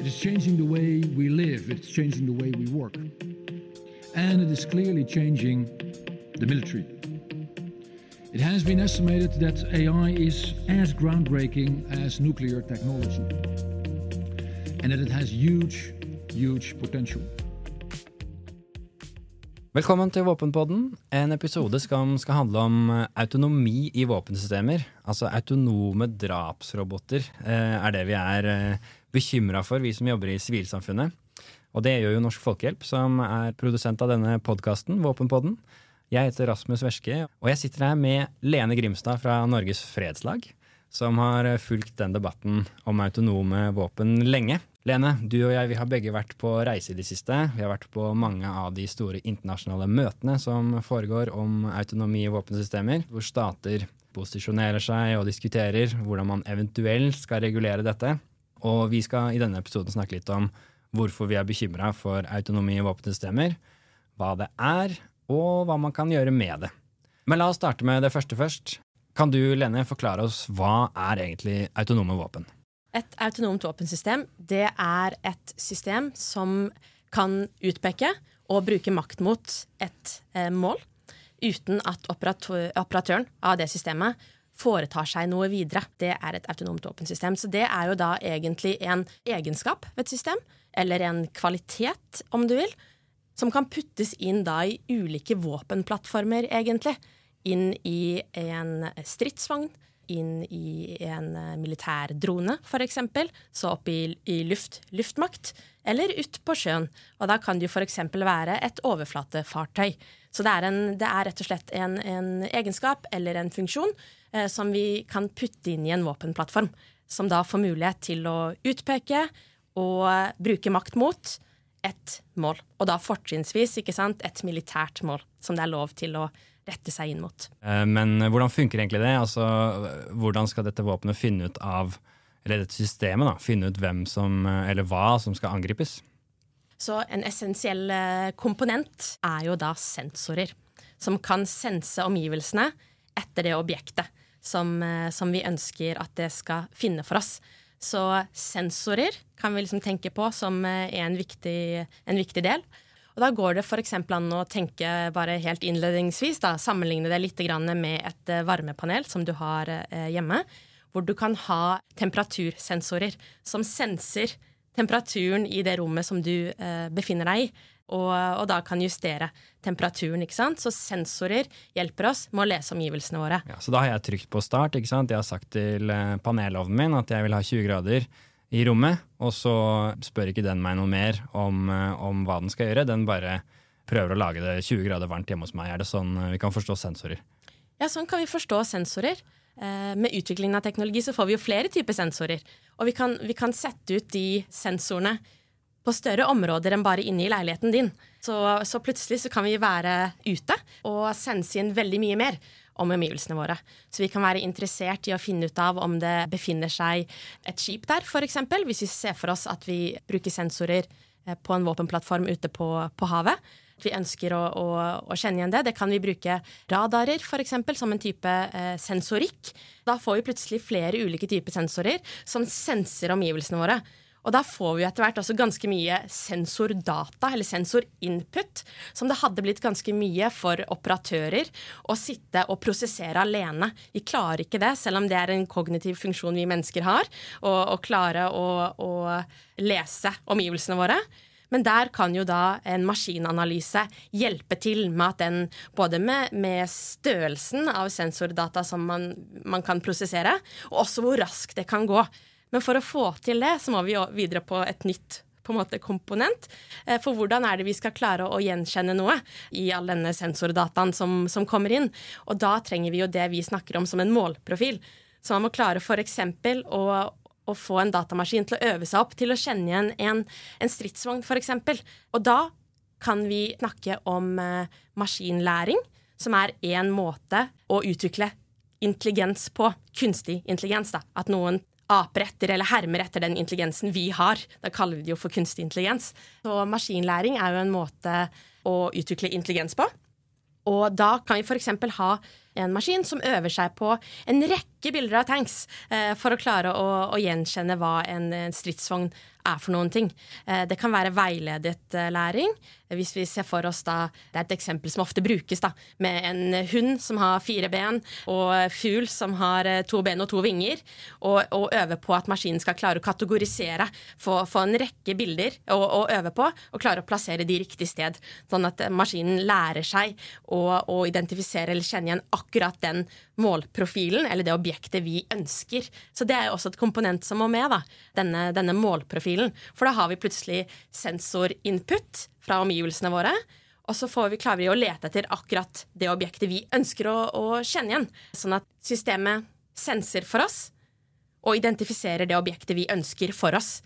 It is changing the way we live, it's changing the way we work. And it is clearly changing the military. It has been estimated that AI is as groundbreaking as nuclear technology, and that it has huge, huge potential. Velkommen til Våpenpodden, en episode som skal handle om eh, autonomi i våpensystemer. Altså autonome drapsroboter eh, er det vi er eh, bekymra for, vi som jobber i sivilsamfunnet. Og det gjør jo Norsk Folkehjelp, som er produsent av denne podkasten, Våpenpodden. Jeg heter Rasmus Verske, og jeg sitter her med Lene Grimstad fra Norges Fredslag, som har fulgt den debatten om autonome våpen lenge. Lene, du og jeg vi har begge vært på reise i det siste. Vi har vært på mange av de store internasjonale møtene som foregår om autonomi i våpensystemer, hvor stater posisjonerer seg og diskuterer hvordan man eventuelt skal regulere dette. Og vi skal i denne episoden snakke litt om hvorfor vi er bekymra for autonomi i våpensystemer, hva det er, og hva man kan gjøre med det. Men la oss starte med det første først. Kan du, Lene, forklare oss hva er egentlig autonome våpen? Et autonomt våpensystem det er et system som kan utpeke og bruke makt mot et eh, mål uten at operatøren av det systemet foretar seg noe videre. Det er et autonomt våpensystem. Så det er jo da egentlig en egenskap ved et system, eller en kvalitet, om du vil, som kan puttes inn da i ulike våpenplattformer, egentlig. Inn i en stridsvogn, inn i en eh, militærdrone, f.eks., så opp i, i luft, luftmakt, eller ut på sjøen. Og da kan det jo f.eks. være et overflatefartøy. Så det er, en, det er rett og slett en, en egenskap eller en funksjon som vi kan putte inn i en våpenplattform. Som da får mulighet til å utpeke og bruke makt mot et mål. Og da fortrinnsvis et militært mål, som det er lov til å rette seg inn mot. Eh, men hvordan funker egentlig det? Altså, hvordan skal dette våpenet finne ut av eller dette systemet da, finne ut hvem som, eller hva som skal angripes? Så En essensiell eh, komponent er jo da sensorer, som kan sense omgivelsene etter det objektet som, eh, som vi ønsker at det skal finne for oss. Så sensorer kan vi liksom tenke på som en viktig, en viktig del. Og Da går det f.eks. an å tenke bare helt innledningsvis, da, sammenligne det litt med et eh, varmepanel som du har eh, hjemme, hvor du kan ha temperatursensorer som senser temperaturen i det rommet som du eh, befinner deg i. Og, og, da kan justere temperaturen. ikke sant? Så sensorer hjelper oss med å lese omgivelsene våre. Ja, så da har jeg trykt på start. ikke sant? Jeg har sagt til panelovnen min at jeg vil ha 20 grader i rommet, og så spør ikke den meg noe mer om, eh, om, hva den skal gjøre. Den bare prøver å lage det 20 grader varmt hjemme hos meg. Er det sånn eh, vi kan forstå sensorer? Ja, sånn kan vi forstå sensorer. Eh, med utviklingen av teknologi så får vi jo flere typer sensorer. Og vi kan, vi kan sette ut de sensorene på større områder enn bare inne i leiligheten din. Så, så plutselig så kan vi være ute og sense inn veldig mye mer om omgivelsene våre. Så vi kan være interessert i å finne ut av om det befinner seg et skip der, f.eks. Hvis vi ser for oss at vi bruker sensorer eh, på en våpenplattform ute på, på havet. Vi ønsker å, å, å, kjenne igjen det. Det kan vi bruke radarer eksempel, som en type eh, sensorikk. Da får vi plutselig flere ulike typer sensorer som senser omgivelsene våre. Og da får vi etter hvert også ganske mye sensordata, eller sensorinput, som det hadde blitt ganske mye for operatører å sitte og prosessere alene. Vi klarer ikke det, selv om det er en kognitiv funksjon vi mennesker har, å klare å, å lese omgivelsene våre. Men der kan jo da en maskinanalyse hjelpe til med at den både med, med størrelsen av sensordata som man, man, kan prosessere, og også hvor raskt det kan gå. Men for å få til det, så må vi videre på et nytt på en måte komponent. Eh, for hvordan er det vi skal klare å gjenkjenne noe i all denne sensordataen som, som kommer inn? Og da trenger vi jo det vi snakker om som en målprofil. Så man må klare f.eks. Å, å få en datamaskin til å øve seg opp til å kjenne igjen en, en stridsvogn, f.eks. Og da kan vi snakke om eh, maskinlæring, som er én måte å utvikle intelligens på. Kunstig intelligens. da. At noen aper etter eller hermer etter den intelligensen vi har. Da kaller vi det jo for kunstig intelligens. Så maskinlæring er jo en måte å utvikle intelligens på. Og da kan vi f.eks. ha en maskin som øver seg på en rekke rekke bilder av tanks eh, for å klare å, å gjenkjenne hva en, en stridsvogn er for noen ting. Eh, det kan være veiledet eh, læring. Hvis vi ser for oss da, Det er et eksempel som ofte brukes, da, med en hund som har fire ben, og fugl som har to ben og to vinger, og, og øve på at maskinen skal klare å kategorisere, få, få en rekke bilder å, å, øve på, og klare å plassere de riktig sted. Sånn at maskinen lærer seg å, å identifisere eller kjenne igjen akkurat den målprofilen, eller det objektet vi ønsker. Så det er jo også et komponent som må med, da, denne, denne målprofilen. For da har vi plutselig sensorinput fra omgivelsene våre. Og så vi, klarer vi å lete etter akkurat det objektet vi ønsker å, å kjenne igjen. Sånn at systemet senser for oss og identifiserer det objektet vi ønsker for oss.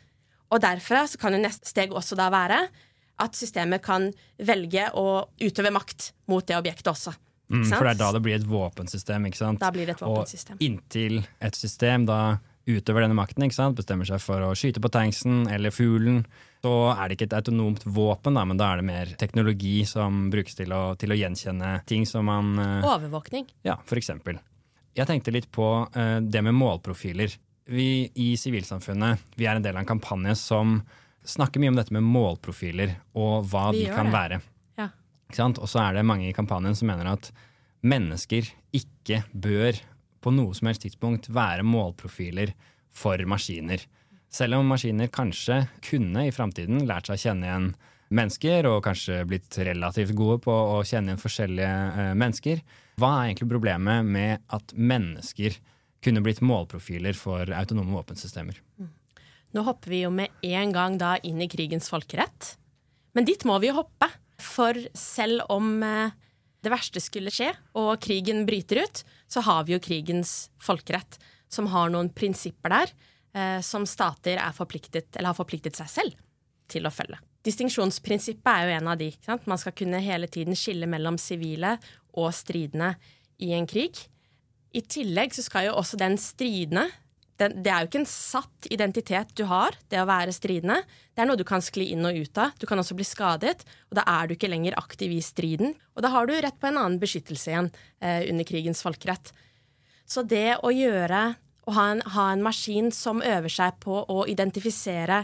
Og derfra så kan jo neste steg også da være at systemet kan velge å utøve makt mot det objektet også. Mm, for det er da det blir et våpensystem. ikke sant? Da blir det et våpensystem. Og inntil et system da utøver denne makten, ikke sant? bestemmer seg for å skyte på tanksen eller fuglen, så er det ikke et autonomt våpen, da, men da er det mer teknologi som brukes til å, til å gjenkjenne ting som man uh, Overvåkning. Ja, for eksempel. Jeg tenkte litt på uh, det med målprofiler. Vi i sivilsamfunnet vi er en del av en kampanje som snakker mye om dette med målprofiler og hva vi de kan det. være. Og så er det mange i kampanjen som mener at mennesker ikke bør på noe som helst tidspunkt være målprofiler for maskiner. Selv om maskiner kanskje kunne i framtiden lært seg å kjenne igjen mennesker, og kanskje blitt relativt gode på å kjenne igjen forskjellige eh, mennesker, hva er egentlig problemet med at mennesker kunne blitt målprofiler for autonome våpensystemer? Nå hopper vi jo med en gang da inn i krigens folkerett. Men dit må vi jo hoppe. For selv om eh, det verste skulle skje, og krigen bryter ut, så har vi jo krigens folkerett, som har noen prinsipper der eh, som stater forpliktet, har forpliktet seg selv til å følge. Distinksjonsprinsippet er jo en av de. Man skal kunne hele tiden skille mellom sivile og stridende i en krig. I tillegg så skal jo også den stridende det, er jo ikke en satt identitet du har, det å være stridende. Det er noe du kan skli inn og ut av. Du kan også bli skadet, og da er du ikke lenger aktiv i striden. Og da har du rett på en annen beskyttelse igjen eh, under krigens folkerett. Så det å gjøre å ha en, ha en, maskin som øver seg på å identifisere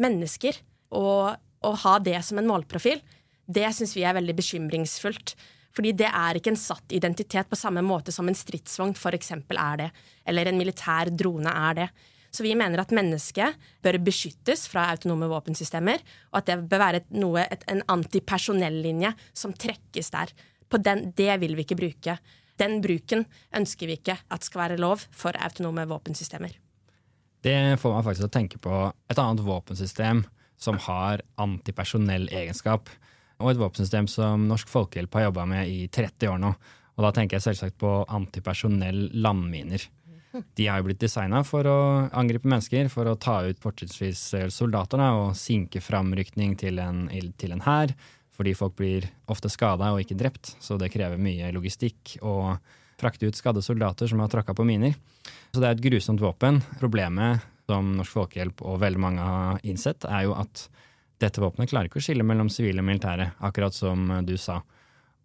mennesker, og, og ha det som en målprofil, det syns vi er veldig bekymringsfullt. Fordi det er ikke en satt identitet på samme måte som en stridsvogn f.eks. er det, eller en militær drone er det. Så vi mener at mennesket bør beskyttes fra autonome våpensystemer, og at det bør være noe, et, en antipersonellinje som trekkes der. På den, det vil vi ikke bruke. Den bruken ønsker vi ikke at skal være lov for autonome våpensystemer. Det får meg faktisk til å tenke på et annet våpensystem som har antipersonell egenskap og et våpensystem som Norsk Folkehjelp har jobba med i 30 år nå. Og da tenker jeg selvsagt på antipersonell landminer. De har jo blitt designa for å angripe mennesker, for å ta ut fortrinnsvis soldater og sinke framrykning til til en hær. Fordi folk blir ofte skada og ikke drept, så det krever mye logistikk å frakte ut skadde soldater som har tråkka på miner. Så det er et grusomt våpen. Problemet som Norsk Folkehjelp og veldig mange har innsett, er jo at dette våpenet klarer ikke å skille mellom sivile og militære, akkurat som du sa.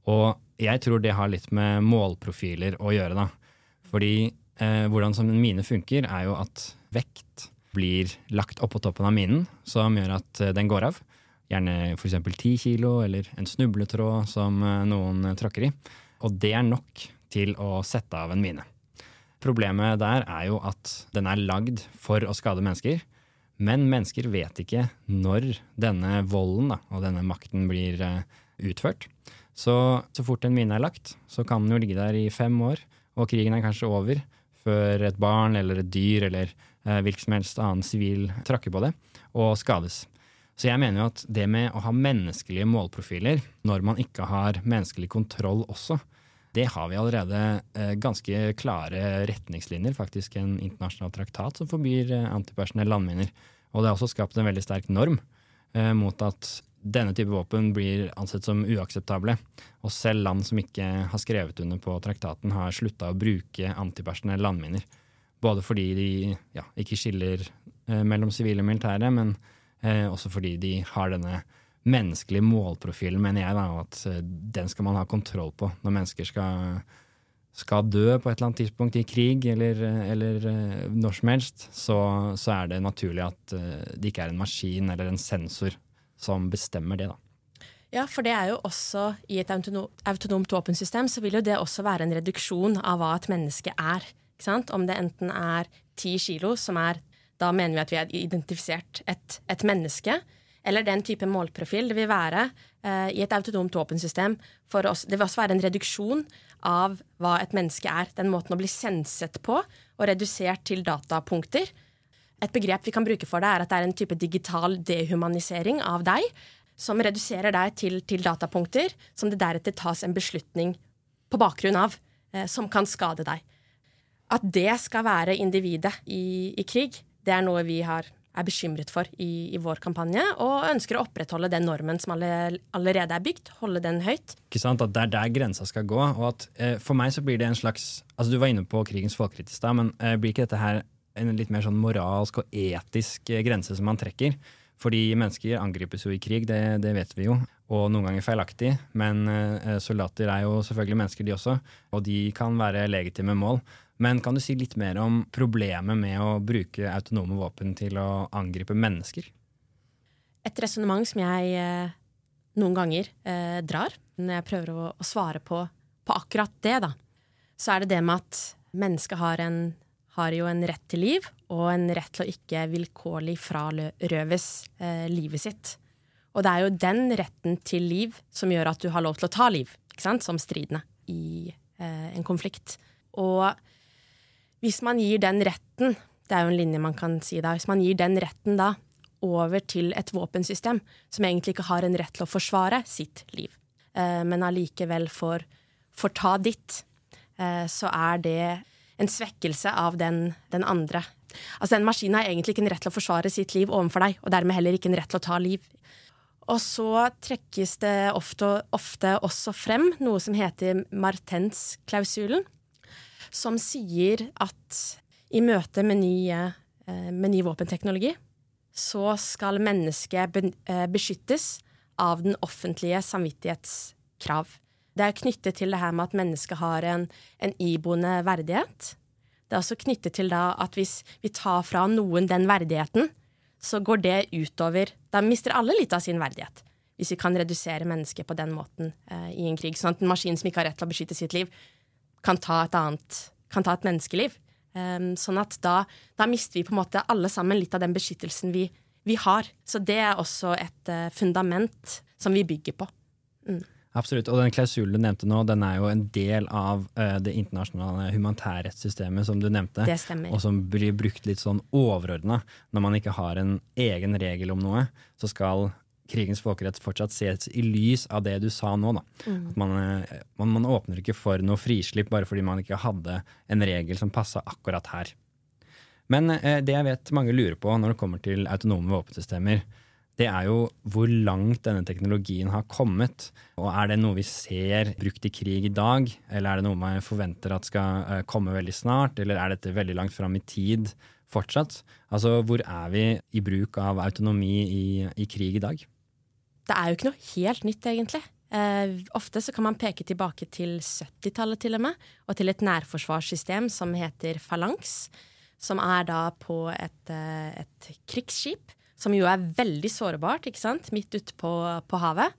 Og jeg tror det har litt med målprofiler å gjøre, da. Fordi eh, hvordan som en mine funker, er jo at vekt blir lagt oppå toppen av minen, som gjør at eh, den går av. Gjerne f.eks. 10 kilo eller en snubletråd som eh, noen tråkker i. Og det er nok til å sette av en mine. Problemet der er jo at den er lagd for å skade mennesker. Men mennesker vet ikke når denne volden da, og denne makten blir uh, utført. Så, så fort en mine er lagt, så kan den jo ligge der i fem år, og krigen er kanskje over før et barn eller et dyr eller uh, hvilken som helst annen sivil trakker på det og skades. Så jeg mener jo at det med å ha menneskelige målprofiler når man ikke har menneskelig kontroll også, det har vi allerede eh, ganske klare retningslinjer, faktisk en internasjonal traktat som forbyr eh, antipersonell landminer. Og det har også skapt en veldig sterk norm eh, mot at denne type våpen blir ansett som uakseptable. Og selv land som ikke har skrevet under på traktaten, har slutta å bruke antipersonell landminer. Både fordi de ja, ikke skiller mellom sivile og militære, men også fordi de har denne menneskelige målprofilen, mener jeg, da, at eh, den skal man ha kontroll på når mennesker skal skal dø på et eller annet tidspunkt i krig eller, eller uh, når som helst, så, så, er det naturlig at det ikke er en maskin eller en sensor som bestemmer det. da. Ja, for det er jo også i et autonomt våpensystem så vil jo det også være en reduksjon av hva et menneske er. Om det enten er ti kilo, som er Da mener vi at vi har identifisert et, et menneske. Eller den type målprofil det vil være eh, i et autonomt våpensystem. For oss, det vil også være en reduksjon av hva et menneske er. Den måten å bli senset på og redusert til datapunkter. Et begrep vi kan bruke for det, er at det er en type digital dehumanisering av deg som reduserer deg til, til datapunkter som det deretter tas en beslutning på bakgrunn av, eh, som kan skade deg. At det skal være individet i, i krig, det er noe vi har, er bekymret for i, i, vår kampanje, og ønsker å opprettholde den normen som alle, allerede er bygd, holde den høyt. Ikke sant, At det er der grensa skal gå. og at eh, For meg så blir det en slags altså Du var inne på krigens folkerett i stad, men eh, blir ikke dette her en litt mer sånn moralsk og etisk eh, grense som man trekker? Fordi mennesker angripes jo i krig, det, det vet vi jo. Og noen ganger feilaktig. Men eh, soldater er jo selvfølgelig mennesker, de også. Og de kan være legitime mål. Men kan du si litt mer om problemet med å bruke autonome våpen til å angripe mennesker? Et resonnement som jeg eh, noen ganger eh, drar når jeg prøver å, å svare på, på, akkurat det, da, så er det det med at mennesket har, en, har jo en rett til liv, og en rett til å ikke vilkårlig frarøves eh, livet sitt. Og det er jo den retten til liv som gjør at du har lov til å ta liv, som stridende i eh, en konflikt. Og hvis man gir den retten, det er jo en linje man kan si da, hvis man gir den retten da over til et våpensystem som egentlig ikke har en rett til å forsvare sitt liv, eh, men allikevel får, får ta ditt, eh, så er det en svekkelse av den, den andre Altså, den maskinen har egentlig ikke en rett til å forsvare sitt liv overfor deg, og dermed heller ikke en rett til å ta liv. Og så trekkes det ofte, ofte også frem noe som heter Martens-klausulen, som sier at i møte med ny, eh, med ny våpenteknologi så skal mennesket eh, beskyttes av den offentlige samvittighetskrav. Det er knyttet til det her med at mennesket har en, en iboende verdighet. Det er også knyttet til at hvis vi tar fra noen den verdigheten, så går det utover Da mister alle litt av sin verdighet. Hvis vi kan redusere mennesket på den måten eh, i en krig. Sånn at en maskin som ikke har rett til å beskytte sitt liv, kan ta et annet Kan ta et menneskeliv. Um, sånn at da, da, mister vi på en måte alle sammen litt av den beskyttelsen vi, vi har. Så det er også et uh, fundament som vi bygger på. Mm. Absolutt. Og den klausulen du nevnte nå, den er jo en del av uh, det internasjonale humanitærrettssystemet som du nevnte. Det stemmer. Og som blir brukt litt sånn overordna. Når man ikke har en egen regel om noe, så skal krigens folkerett fortsatt ses i lys av det du sa nå. Mm. Man, uh, man, man, åpner ikke for noe frislipp bare fordi man ikke hadde en regel som passa akkurat her. Men eh, det jeg vet mange lurer på når det kommer til autonome våpensystemer, det er jo hvor langt denne teknologien har kommet. Og er det noe vi ser brukt i krig i dag, eller er det noe man forventer at skal eh, komme veldig snart, eller er dette veldig langt fram i tid fortsatt? Altså, hvor er vi i bruk av autonomi i, i krig i dag? Det er jo ikke noe helt nytt, egentlig. Eh, ofte så kan man peke tilbake til 70-tallet til og med, og til et nærforsvarssystem som heter Phalanx, som er da på et, eh, et krigsskip som jo er veldig sårbart, ikke sant, midt ute på, på, havet.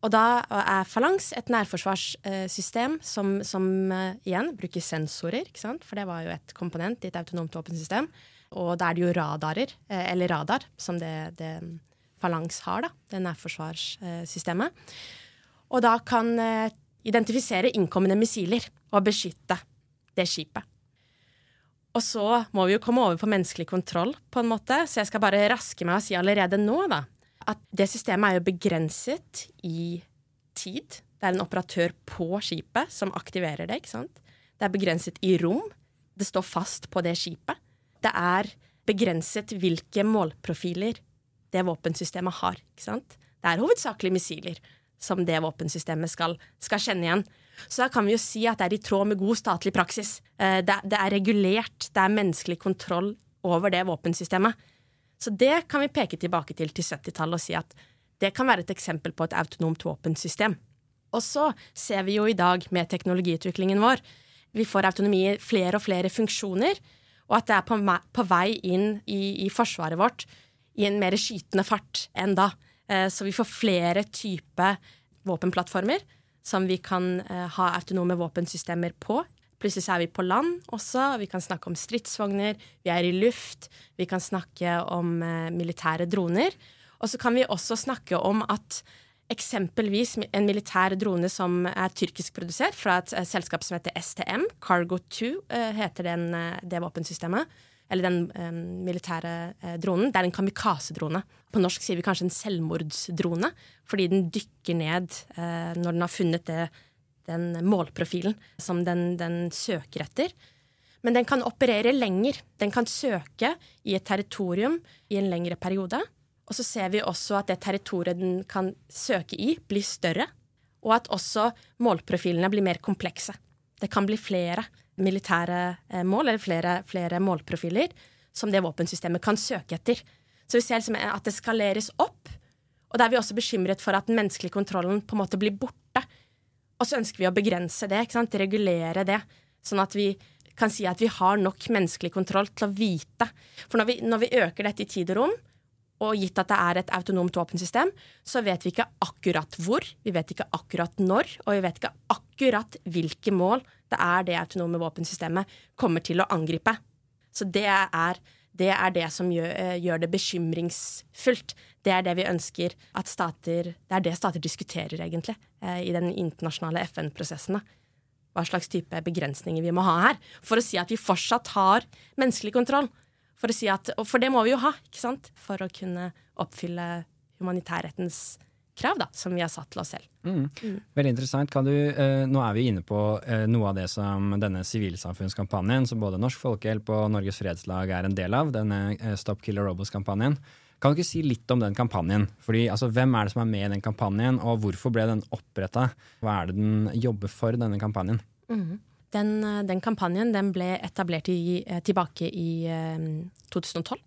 Og da er Falangs et nærforsvarssystem som, som uh, igjen bruker sensorer, ikke sant, for det var jo et komponent i et autonomt våpensystem. Og da er det jo radarer, uh, eller radar, som det, det Falangs har, da, det nærforsvarssystemet. Og da kan uh, identifisere innkommende missiler og beskytte det skipet. Og så må vi jo komme over på menneskelig kontroll, på en måte. Så jeg skal bare raske meg og si allerede nå, da, at det systemet er jo begrenset i tid. Det er en operatør på skipet som aktiverer det, ikke sant. Det er begrenset i rom. Det står fast på det skipet. Det er begrenset hvilke målprofiler det våpensystemet har, ikke sant. Det er hovedsakelig missiler som det våpensystemet skal, skal kjenne igjen. Så da kan vi jo si at det er i tråd med god statlig praksis. Eh, det, det er regulert, det er menneskelig kontroll over det våpensystemet. Så det kan vi peke tilbake til til 70-tallet og si at det kan være et eksempel på et autonomt våpensystem. Og så ser vi jo i dag med teknologiutviklingen vår, vi får autonomi i flere og flere funksjoner, og at det er på, på vei inn i, i, forsvaret vårt i en mer skytende fart enn da. Eh, så vi får flere typer våpenplattformer som vi kan eh, ha autonome våpensystemer på. Plutselig så er vi på land også. Vi kan snakke om stridsvogner, vi er i luft, vi kan snakke om eh, militære droner. Og så kan vi også snakke om at eksempelvis en militær drone som er tyrkisk produsert fra et selskap som heter STM, Cargo 2 eh, heter den, det våpensystemet. Eller den um, militære uh, dronen. Det er en kamikaze-drone. På norsk sier vi kanskje en selvmordsdrone, fordi den dykker ned uh, når den har funnet det, den målprofilen som den, den søker etter. Men den kan operere lenger. Den kan søke i et territorium i en lengre periode. Og så ser vi også at det territoriet den kan søke i, blir større. Og at også målprofilene blir mer komplekse. Det kan bli flere militære eh, mål, eller flere, flere målprofiler, som det våpensystemet kan søke etter. Så vi ser liksom at det skaleres opp. Og da er vi også bekymret for at den menneskelige kontrollen på en måte blir borte. Og så ønsker vi å begrense det, ikke sant? regulere det. Sånn at vi kan si at vi har nok menneskelig kontroll til å vite. For når vi, når vi øker dette i tid og rom, og gitt at det er et autonomt våpensystem, så vet vi ikke akkurat hvor, vi vet ikke akkurat når, og vi vet ikke akkurat hvilke mål det er det autonome våpensystemet kommer til å angripe. Så det er det, er det som gjør, eh, gjør, det bekymringsfullt. Det er det vi ønsker at stater Det er det stater diskuterer, egentlig, eh, i den internasjonale FN-prosessen. Hva slags type begrensninger vi må ha her. For å si at vi fortsatt har menneskelig kontroll. For, si at, for det må vi jo ha, ikke sant? For å kunne oppfylle humanitærrettens krav, da, som vi har satt til oss selv. Mm. Mm. Veldig interessant. Du, eh, nå er vi inne på eh, noe av det som denne sivilsamfunnskampanjen, som både Norsk Folkehjelp og Norges Fredslag er en del av, denne eh, Stop Killer Robots-kampanjen. Kan du ikke si litt om den kampanjen? Fordi, altså, hvem er det som er med i den kampanjen, og hvorfor ble den oppretta? Hva er det den jobber for, denne kampanjen? Mm. Den, eh, den, kampanjen den ble etablert i, eh, tilbake i eh, 2012.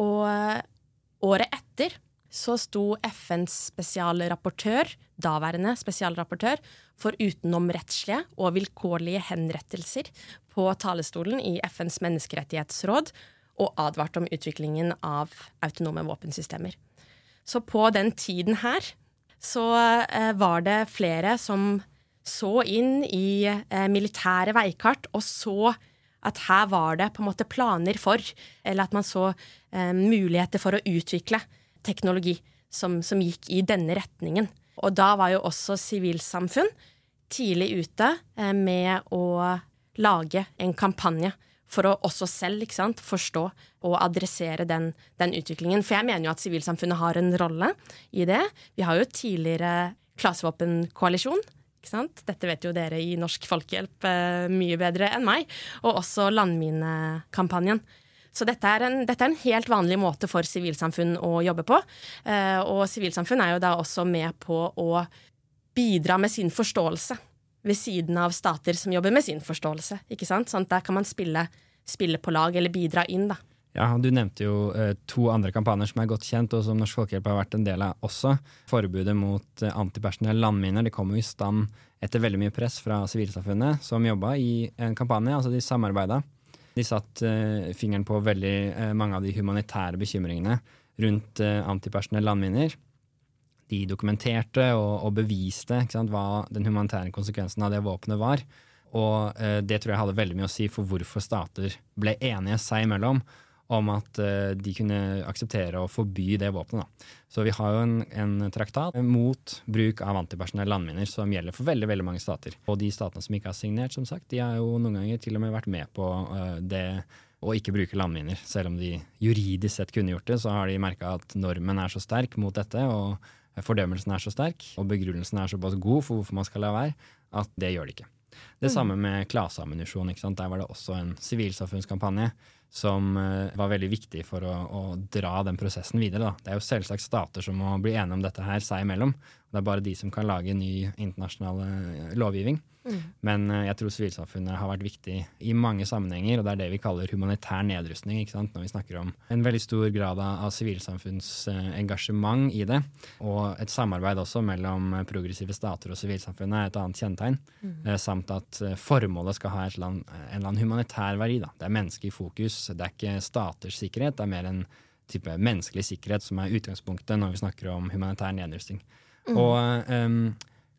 Og året etter så sto FNs spesialrapportør, daværende spesialrapportør, for utenomrettslige og vilkårlige henrettelser på talerstolen i FNs menneskerettighetsråd og advarte om utviklingen av autonome våpensystemer. Så på den tiden her så eh, var det flere som så inn i eh, militære veikart og så at her var det på en måte planer for, eller at man så eh, muligheter for å utvikle teknologi som, som, gikk i denne retningen. Og da var jo også sivilsamfunn tidlig ute eh, med å lage en kampanje for å også selv sant, forstå og adressere den, den, utviklingen. For jeg mener jo at sivilsamfunnet har en rolle i det. Vi har jo tidligere klasevåpenkoalisjon dette vet jo dere i Norsk Folkehjelp eh, mye bedre enn meg. Og også Landminekampanjen. Så dette er, en, dette er, en, helt vanlig måte for sivilsamfunn å jobbe på. Eh, og sivilsamfunn er jo da også med på å bidra med sin forståelse ved siden av stater som jobber med sin forståelse. ikke sant? Sånn at der kan man spille, spille på lag, eller bidra inn, da. Ja, Du nevnte jo eh, to andre kampanjer som er godt kjent, og som Norsk Folkehjelp har vært en del av også. Forbudet mot eh, antipersonelle landminer det kom jo i stand etter veldig mye press fra sivilsamfunnet, som jobba i en kampanje. altså De samarbeida. De satt uh, fingeren på veldig uh, mange av de humanitære bekymringene rundt uh, antipersonelle landminer. De dokumenterte og, og beviste sant, hva den humanitære konsekvensen av det våpenet var. Og det tror jeg hadde veldig mye å si for hvorfor stater ble enige seg imellom om at uh, de kunne akseptere å forby det våpenet. Så vi har jo en, en, traktat mot bruk av antipersonelle landminer som gjelder for veldig veldig mange stater. Og de statene som ikke har signert, som sagt, de har jo noen ganger til og med vært med på uh, det å ikke bruke landminer. Selv om de juridisk sett kunne gjort det, så har de merka at normen er så sterk mot dette, og fordømmelsen er så sterk, og begrunnelsen er såpass god for hvorfor man skal la være, at det gjør de ikke. Det mm. samme med klaseammunisjon. Der var det også en sivilsamfunnskampanje som uh, var veldig viktig for å, å, dra den prosessen videre. Da. Det er jo selvsagt stater som må bli enige om dette her seg imellom. Det er bare de som kan lage ny internasjonal uh, lovgivning. Mm. Men uh, jeg tror sivilsamfunnet har vært viktig i mange sammenhenger, og det er det vi kaller humanitær nedrustning. Når vi snakker om en veldig stor grad av, sivilsamfunnsengasjement uh, i det. Og et samarbeid også mellom progressive stater og sivilsamfunnet er et annet kjennetegn. Mm. Samt at formålet skal ha land, en eller annen humanitær verdi. Da. Det er mennesket i fokus. Det er ikke staters sikkerhet, det er mer en type menneskelig sikkerhet som er utgangspunktet når vi snakker om humanitær nedrustning. Mm. Og um,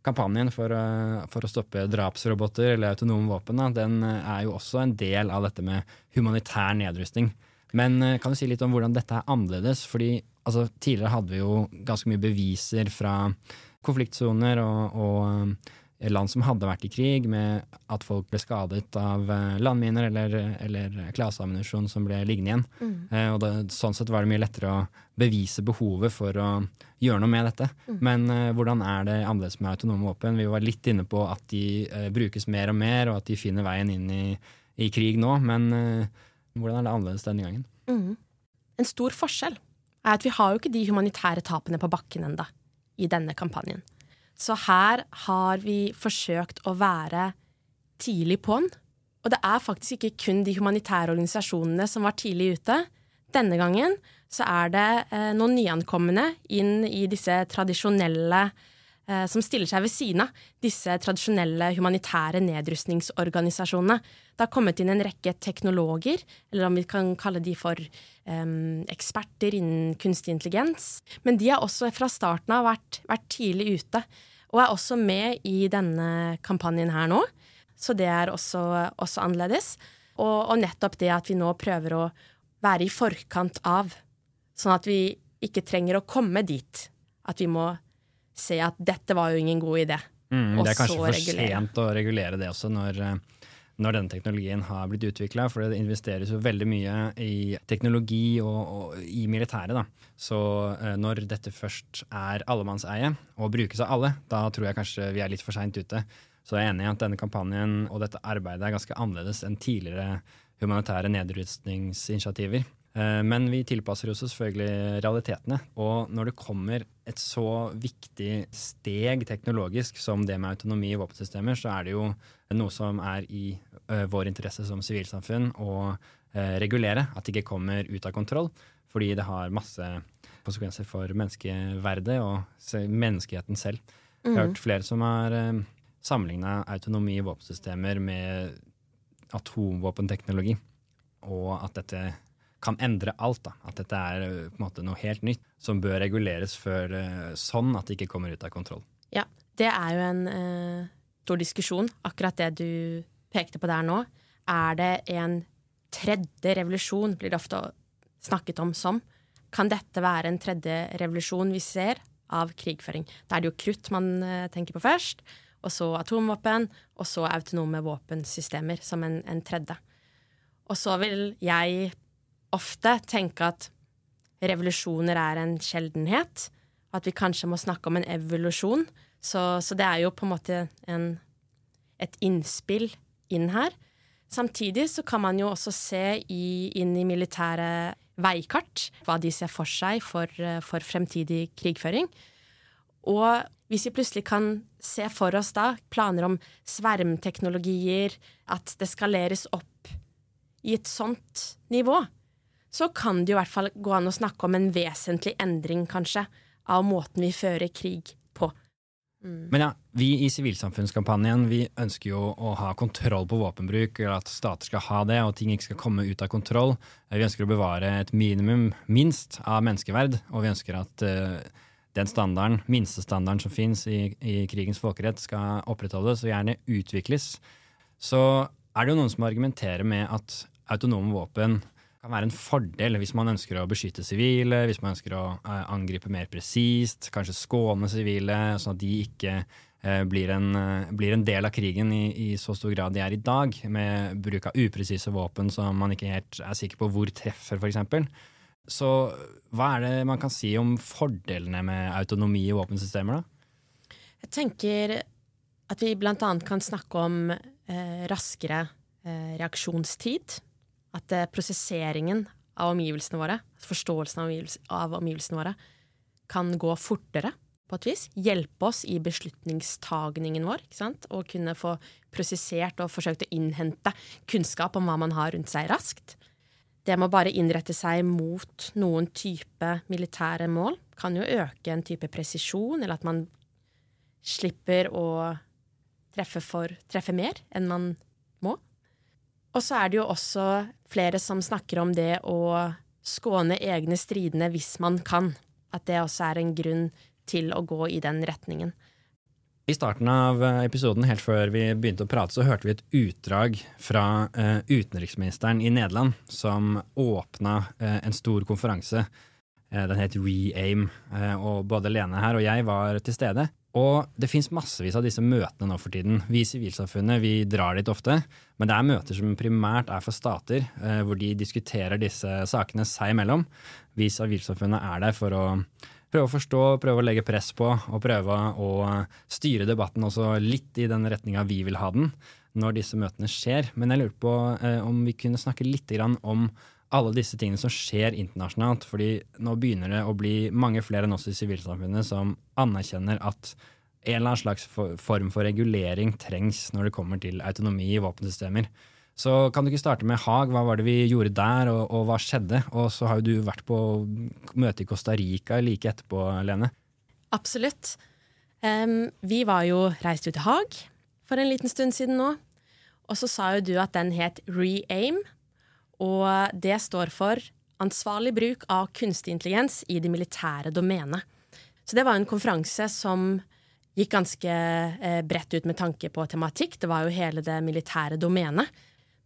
kampanjen for, uh, for, å stoppe drapsroboter eller autonome våpen den uh, er jo også en del av dette med humanitær nedrustning. Men uh, kan du si litt om hvordan dette er annerledes? Fordi altså, Tidligere hadde vi jo ganske mye beviser fra konfliktsoner og, og land som hadde vært i krig, med at folk ble skadet av eh, landminer eller, eller klaseammunisjon som ble liggende igjen. Mm. Eh, og det, sånn sett var det mye lettere å bevise behovet for å gjøre noe med dette. Mm. Men eh, hvordan er det annerledes med autonome våpen? Vi var litt inne på at de eh, brukes mer og mer, og at de finner veien inn i, i krig nå. Men eh, hvordan er det annerledes denne gangen? Mm. En stor forskjell er at vi har jo ikke de humanitære tapene på bakken enda i denne kampanjen. Så her har vi forsøkt å være tidlig på'n. Og det er faktisk ikke kun de humanitære organisasjonene som var tidlig ute. Denne gangen så er det eh, noen nyankomne inn i disse tradisjonelle eh, som stiller seg ved siden av disse tradisjonelle humanitære nedrustningsorganisasjonene. Det har kommet inn en rekke teknologer, eller om vi kan kalle de for eh, eksperter innen kunstig intelligens. Men de har også fra starten av vært, vært tidlig ute og er også med i denne kampanjen her nå. Så det er også, også annerledes. Og, og, nettopp det at vi nå prøver å være i forkant av, sånn at vi ikke trenger å komme dit. At vi må se at dette var jo ingen god idé. Mm, det er kanskje for sent å regulere det også, når eh, når denne teknologien har blitt utvikla. For det investeres jo veldig mye i teknologi og, og i militæret. Da. Så eh, når dette først er allemannseie og brukes av alle, da tror jeg kanskje vi er litt for seint ute. Så jeg er enig i at denne kampanjen og dette arbeidet er ganske annerledes enn tidligere humanitære nedrustningsinitiativer. Eh, men vi tilpasser oss selvfølgelig realitetene. Og når det kommer et så viktig steg teknologisk som det med autonomi i våpensystemer, så er det jo noe som er i uh, vår interesse som sivilsamfunn å uh, regulere. At det ikke kommer ut av kontroll. Fordi det har masse konsekvenser for menneskeverdet og menneskeheten selv. Jeg har mm. hørt flere som har uh, sammenligna autonomi i våpensystemer med atomvåpenteknologi. Og at dette kan endre alt. da. At dette er på en måte noe helt nytt som bør reguleres før, sånn at det ikke kommer ut av kontroll. Ja, det er jo en stor diskusjon, akkurat det du pekte på der nå. Er det en tredje revolusjon, blir det ofte snakket om som. Kan dette være en tredje revolusjon vi ser av krigføring? Da er det jo krutt man uh, tenker på først, og så atomvåpen, og så autonome våpensystemer som en, en tredje. Og så vil jeg ofte tenke at revolusjoner er en sjeldenhet, at vi kanskje må snakke om en evolusjon. Så, så det er jo på en måte en, et innspill inn her. Samtidig så kan man jo også se i, inn i militære veikart hva de ser for seg for, for fremtidig krigføring. Og hvis vi plutselig kan se for oss da planer om svermteknologier, at det skaleres opp i et sånt nivå, så kan det jo i hvert fall gå an å snakke om en vesentlig endring, kanskje, av måten vi fører krig Mm. Men ja, vi i Sivilsamfunnskampanjen vi ønsker jo å ha kontroll på våpenbruk, at stater skal ha det, og ting ikke skal komme ut av kontroll. Vi ønsker å bevare et minimum, minst, av menneskeverd, og vi ønsker at uh, den standarden, minstestandarden som fins i, i, krigens folkerett, skal opprettholdes og gjerne utvikles. Så er det jo noen som argumenterer med at autonome våpen kan være en fordel hvis man ønsker å beskytte sivile, hvis man ønsker å uh, angripe mer presist, kanskje skåne sivile, sånn at de ikke eh, blir, en, uh, blir, en, del av krigen i, i, så stor grad de er i dag, med bruk av upresise våpen som man ikke helt er sikker på hvor treffer, f.eks. Så hva er det man kan si om fordelene med autonomi i våpensystemer, da? Jeg tenker at vi annet kan snakke om raskere reaksjonstid at eh, prosesseringen av omgivelsene våre, forståelsen av, omgivelsene våre, kan gå fortere. på et vis. Hjelpe oss i beslutningstagningen vår. ikke sant? Og kunne få prosessert og forsøkt å innhente kunnskap om hva man har rundt seg, raskt. Det med å bare innrette seg mot noen type militære mål kan jo øke en type presisjon, eller at man slipper å treffe, for, treffe mer enn man må. Og så er det jo også flere som snakker om det å skåne egne stridende hvis man kan. At det også er en grunn til å gå i den retningen. I starten av eh, episoden, helt før vi begynte å prate, så hørte vi et utdrag fra uh, utenriksministeren i Nederland, som åpna uh, en stor konferanse. Den het ReAim, og både Lene her og jeg var til stede. Og det fins massevis av disse møtene nå for tiden. Vi i sivilsamfunnet vi drar dit ofte, men det er møter som primært er for stater, hvor de diskuterer disse sakene seg imellom. Vi i sivilsamfunnet er der for å prøve å forstå, prøve å legge press på, og prøve å styre debatten også litt i den retninga vi vil ha den når disse møtene skjer. Men jeg lurer på eh, om vi kunne snakke litt om alle disse tingene som skjer internasjonalt. fordi nå begynner det å bli mange flere enn oss i sivilsamfunnet som anerkjenner at en eller annen slags form for regulering trengs når det kommer til autonomi i våpensystemer. Så kan du ikke starte med Haag. Hva var det vi gjorde der, og, og hva skjedde? Og så har jo du vært på møte i Costa Rica like etterpå, Lene. Absolutt. Um, vi var jo reist ut til Haag for en liten stund siden nå. Og så sa jo du at den het Re-aim, og det står for ansvarlig bruk av kunstig intelligens i det militære domenet. Så det var en konferanse som gikk ganske eh, bredt ut med tanke på tematikk. Det var jo hele det militære domenet.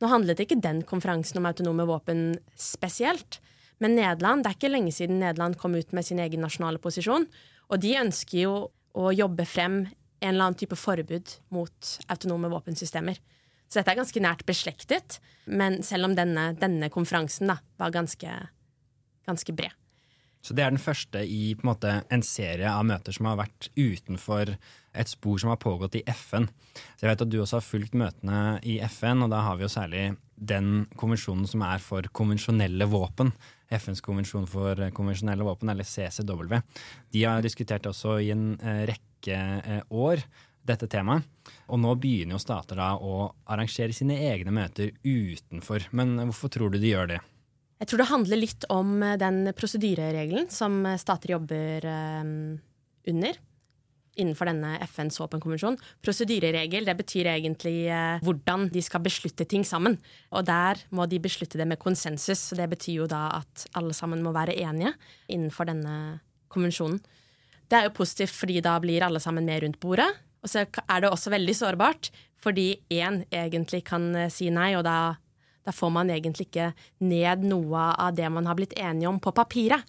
Nå handlet ikke den konferansen om autonome våpen spesielt, men Nederland, det er ikke lenge siden Nederland kom ut med sin egen nasjonale posisjon, og de ønsker jo å jobbe frem en eller annen type forbud mot autonome våpensystemer. Så dette er ganske nært beslektet, men selv om denne, denne konferansen da, var ganske, ganske bred. Så det er den første i en, måte, en, serie av møter som har vært utenfor et spor som har pågått i FN. Så jeg vet at du også har fulgt møtene i FN, og da har vi jo særlig den konvensjonen som er for konvensjonelle våpen. FNs konvensjon for konvensjonelle våpen, eller CCW. De har diskutert også i en eh, rekke eh, år dette temaet. Og nå begynner jo stater da å arrangere sine egne møter utenfor. Men hvorfor tror du de gjør det? Jeg tror det handler litt om eh, den prosedyreregelen som eh, stater jobber um, under innenfor denne FNs våpenkonvensjon. Prosedyreregel det betyr egentlig hvordan de skal beslutte ting sammen. Og der må de beslutte det med konsensus. så Det betyr jo da at alle sammen må være enige innenfor denne konvensjonen. Det er jo positivt fordi da blir alle sammen med rundt bordet. Og så er det også veldig sårbart fordi én egentlig kan si nei, og da da får man egentlig ikke ned noe av det man har blitt enige om på papiret.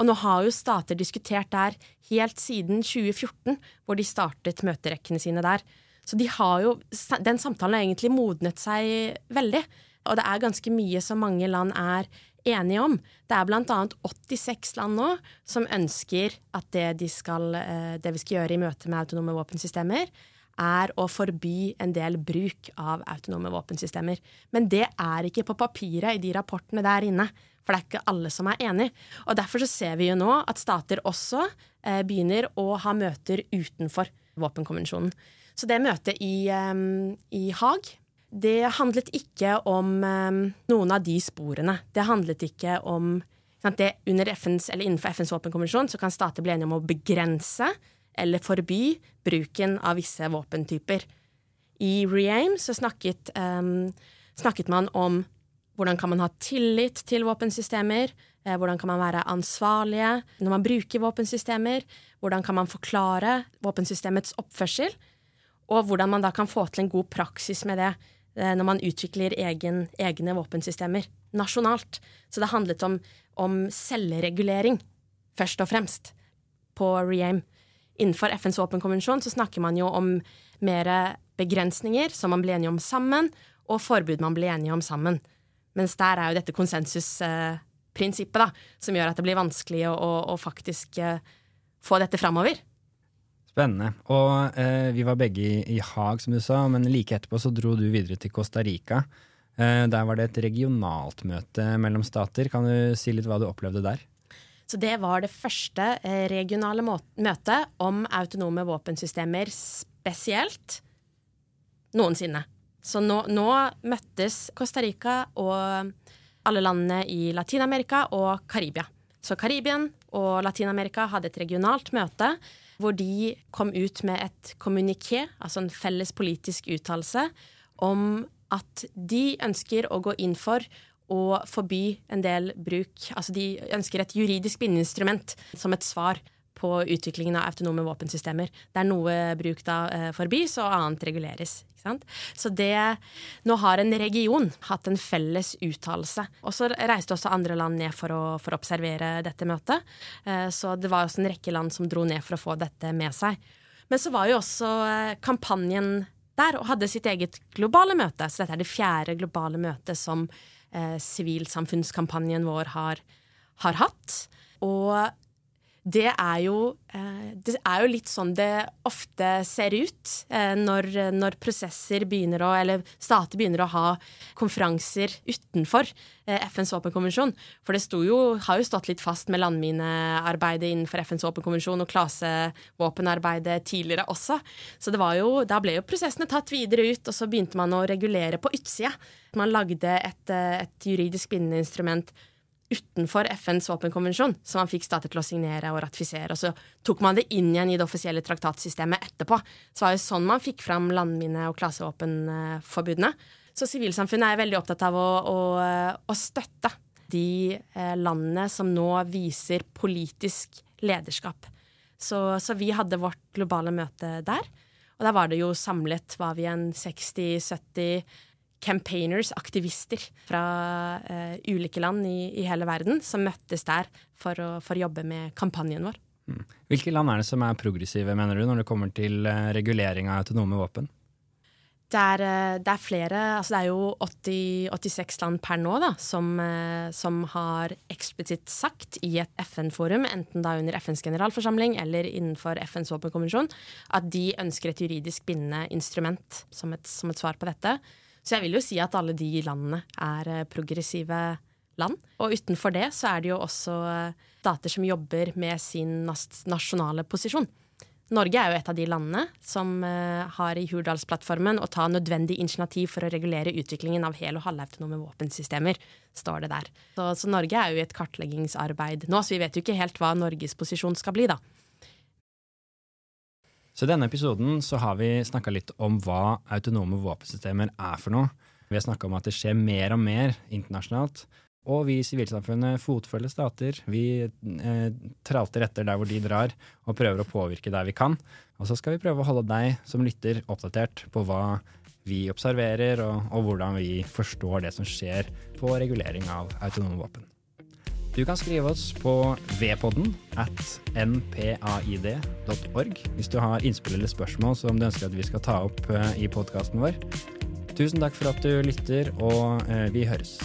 Og nå har jo stater diskutert der helt siden 2014, hvor de startet møterekkene sine der. Så de har jo, den samtalen har egentlig modnet seg veldig. Og det er ganske mye som mange land er enige om. Det er annet 86 land nå som ønsker at det, de skal, eh, det vi skal gjøre i møte med autonome våpensystemer, er å forby en del bruk av autonome våpensystemer. Men det er ikke på papiret i de rapportene der inne. For det er ikke alle som er enig. Og Derfor så ser vi jo nå at stater også eh, begynner å ha møter utenfor våpenkonvensjonen. Så det møtet i, um, i Haag det handlet ikke om um, noen av de sporene. Det handlet ikke om det, FNs, Innenfor FNs våpenkonvensjon så kan stater bli enige om å begrense eller forby bruken av visse våpentyper. I Reaim så snakket, um, snakket man om hvordan kan man ha tillit til våpensystemer, eh, hvordan kan man være ansvarlige når man bruker våpensystemer, hvordan kan man forklare våpensystemets oppførsel, og hvordan man da kan få til en god praksis med det når man utvikler egen, egne våpensystemer nasjonalt. Så det handlet om, om selvregulering, først og fremst, på Reaim innenfor FNs våpenkonvensjon så snakker man jo om mer begrensninger som man blir enige om sammen, og forbud man blir enige om sammen. Mens der er jo dette konsensusprinsippet da, som gjør at det blir vanskelig å, å, å faktisk uh, få dette framover. Spennende. Og eh, vi var begge i, i, Haag, som du sa, men like etterpå så dro du videre til Costa Rica. Eh, der var det et regionalt møte mellom stater. Kan du si litt hva du opplevde der? Så det var det første eh, regionale møtet om autonome våpensystemer spesielt noensinne. Så nå, nå møttes Costa Rica og alle landene i Latin-Amerika og Karibia. Så Karibien og Latin-Amerika hadde et regionalt møte hvor de kom ut med et kommuniké, altså en felles politisk uttalelse, om at de ønsker å gå inn for å forby en del bruk. Altså de ønsker et juridisk bindeinstrument som et svar på utviklingen av autonome våpensystemer. Der noe bruk da eh, forbys og annet reguleres. Så det Nå har en region hatt en felles uttalelse. Og så reiste også andre land ned for å, for observere dette møtet. Eh, så det var også en rekke land som dro ned for å få dette med seg. Men så var jo også eh, kampanjen der og hadde sitt eget globale møte. Så dette er det fjerde globale møtet som sivilsamfunnskampanjen vår har, har hatt. Og det er, jo, eh, det er jo litt sånn det ofte ser ut eh, når, når, prosesser begynner å Eller stater begynner å ha konferanser utenfor eh, FNs våpenkonvensjon. For det jo, har jo stått litt fast med landminearbeidet innenfor FNs våpenkonvensjon og klasevåpenarbeidet tidligere også. Så jo, da ble jo prosessene tatt videre ut, og så begynte man å regulere på utsida. Man lagde et, et juridisk bindende instrument utenfor FNs våpenkonvensjon, som man fikk stater til å signere og ratifisere. Og så tok man det inn igjen i det offisielle traktatsystemet etterpå. Så var det sånn man fikk fram landmine- og klasevåpenforbudene. Så sivilsamfunnet er veldig opptatt av å, å, å støtte de eh, landene som nå viser politisk lederskap. Så, så, vi hadde vårt globale møte der. Og der var det jo samlet var vi en 60-70 campaigners, aktivister fra uh, ulike land i, i, hele verden, som møttes der for å, for å jobbe med kampanjen vår. Mm. Hvilke land er det som er progressive, mener du, når det kommer til uh, regulering av autonome våpen? Det er, uh, det er, flere altså Det er jo 80, 86 land per nå da, som, som har eksplisitt sagt i et FN-forum, enten da under FNs generalforsamling eller innenfor FNs våpenkonvensjon, at de ønsker et juridisk bindende instrument som et, som et svar på dette. Så jeg vil jo si at alle de landene er eh, progressive land. Og utenfor det så er det jo også eh, stater som jobber med sin nasjonale posisjon. Norge er jo et av de landene som eh, har i Hurdalsplattformen å ta nødvendig initiativ for å regulere utviklingen av hel- og halvautonome våpensystemer, står det der. Så, så, Norge er jo i et kartleggingsarbeid nå, så vi vet jo ikke helt hva Norges posisjon skal bli, da. Så i denne episoden så har vi snakka litt om hva autonome våpensystemer er for noe. Vi har snakka om at det skjer mer og mer internasjonalt. Og vi i sivilsamfunnet fotfølger stater. Vi eh, tralter etter der hvor de drar, og prøver å påvirke der vi kan. Og så skal vi prøve å holde deg som lytter oppdatert på hva vi observerer, og, og hvordan vi forstår det som skjer på regulering av autonome våpen. Du kan skrive oss på vpodden at npaid.org hvis du har innspill eller spørsmål som du ønsker at vi skal ta opp eh, i podkasten vår. Tusen takk for at du lytter, og eh, vi høres.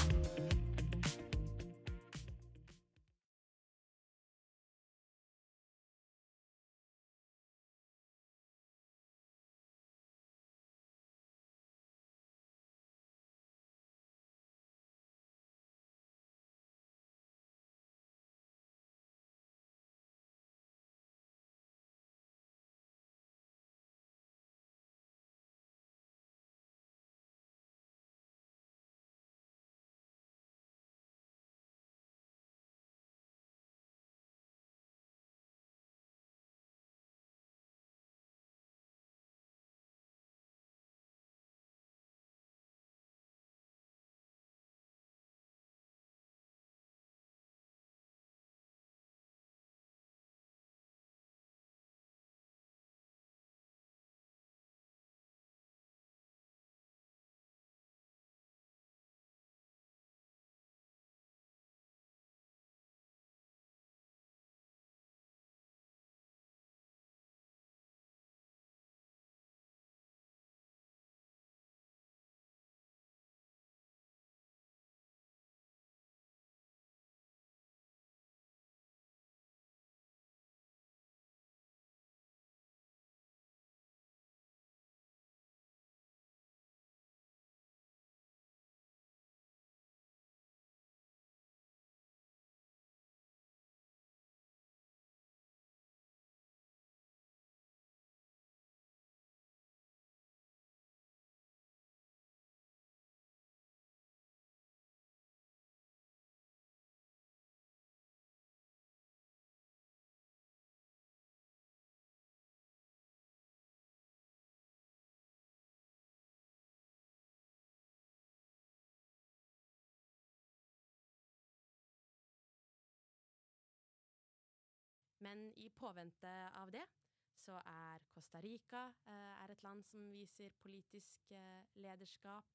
Men i påvente av det så er Costa Rica eh, er et land som viser politisk eh, lederskap.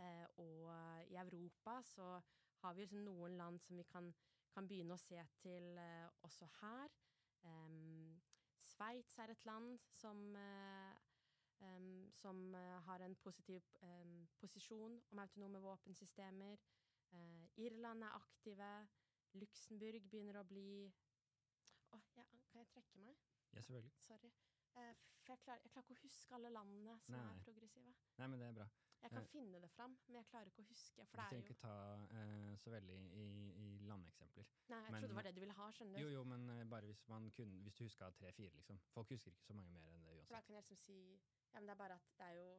Eh, og i Europa så har vi liksom noen land som vi kan, kan begynne å se til også her. Um, Sveits er et land som, um, som har en positiv um, posisjon om autonome våpensystemer. Uh, Irland er aktive. Luxembourg begynner å bli oh, ja, Kan jeg trekke meg? Ja, selvfølgelig. Sorry. Uh, for jeg klarer, jeg klarer, ikke å huske alle landene som nei, er progressive. Nei, men det er bra. Jeg kan uh, finne det fram, men jeg klarer ikke å huske. For du trenger ikke ta uh, så veldig i, i landeksempler. Nei, jeg men, trodde det var det du ville ha. skjønner du? Jo, jo, men bare hvis, kun, hvis du huska tre-fire, liksom. Folk husker ikke så mange mer enn det uansett. For da kan jeg liksom si Ja, men det er bare at det er jo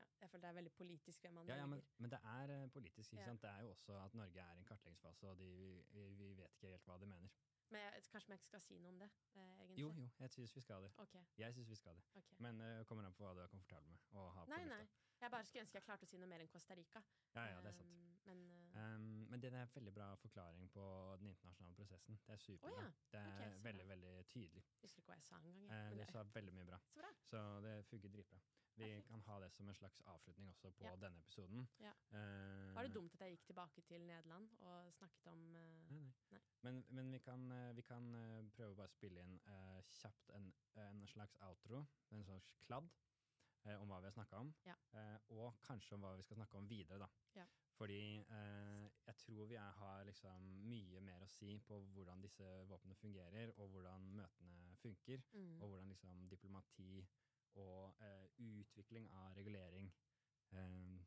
ja, jeg føler det er veldig politisk hvem man ja, ja, men, men, det er politisk. ikke sant? Det er jo også at Norge er i en kartleggingsfase, og de, vi, vi vet ikke helt hva de mener. Men jeg, kanskje vi ikke skal si noe om det? Eh, egentlig? Jo, jo, jeg syns vi skal det. Okay. Jeg synes vi skal det. Okay. Men det uh, kommer an på hva du er komfortabel med. å ha nei, nei. Jeg bare skulle ønske jeg klarte å si noe mer enn Costa Rica. Ja, ja, det er sant. Um, men, uh... um, men det er en veldig bra forklaring på den internasjonale prosessen. Det er supert. Oh, ja. Det er okay, veldig, veldig tydelig. Husker ikke hva jeg sa engang. Uh, du sa veldig mye bra. Så, bra. så det funker dritbra. Vi Perfekt. kan ha det som en slags avslutning også på ja. denne episoden. Ja. Uh, Var det dumt at jeg gikk tilbake til Nederland og snakket om uh, Nei, nei. nei. Men, men, vi kan, vi kan prøve å bare spille inn kjapt en, en, slags outro, en slags kladd, om hva vi har snakka om. Ja. og kanskje om hva vi skal snakke om videre, da. Ja. Fordi jeg tror vi er, har liksom mye mer å si på hvordan disse våpnene fungerer, og hvordan møtene funker, mm. og hvordan liksom diplomati og eh, utvikling av regulering. Eh,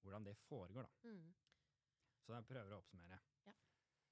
hvordan det foregår, da. Mm. Så jeg prøver å oppsummere. Ja.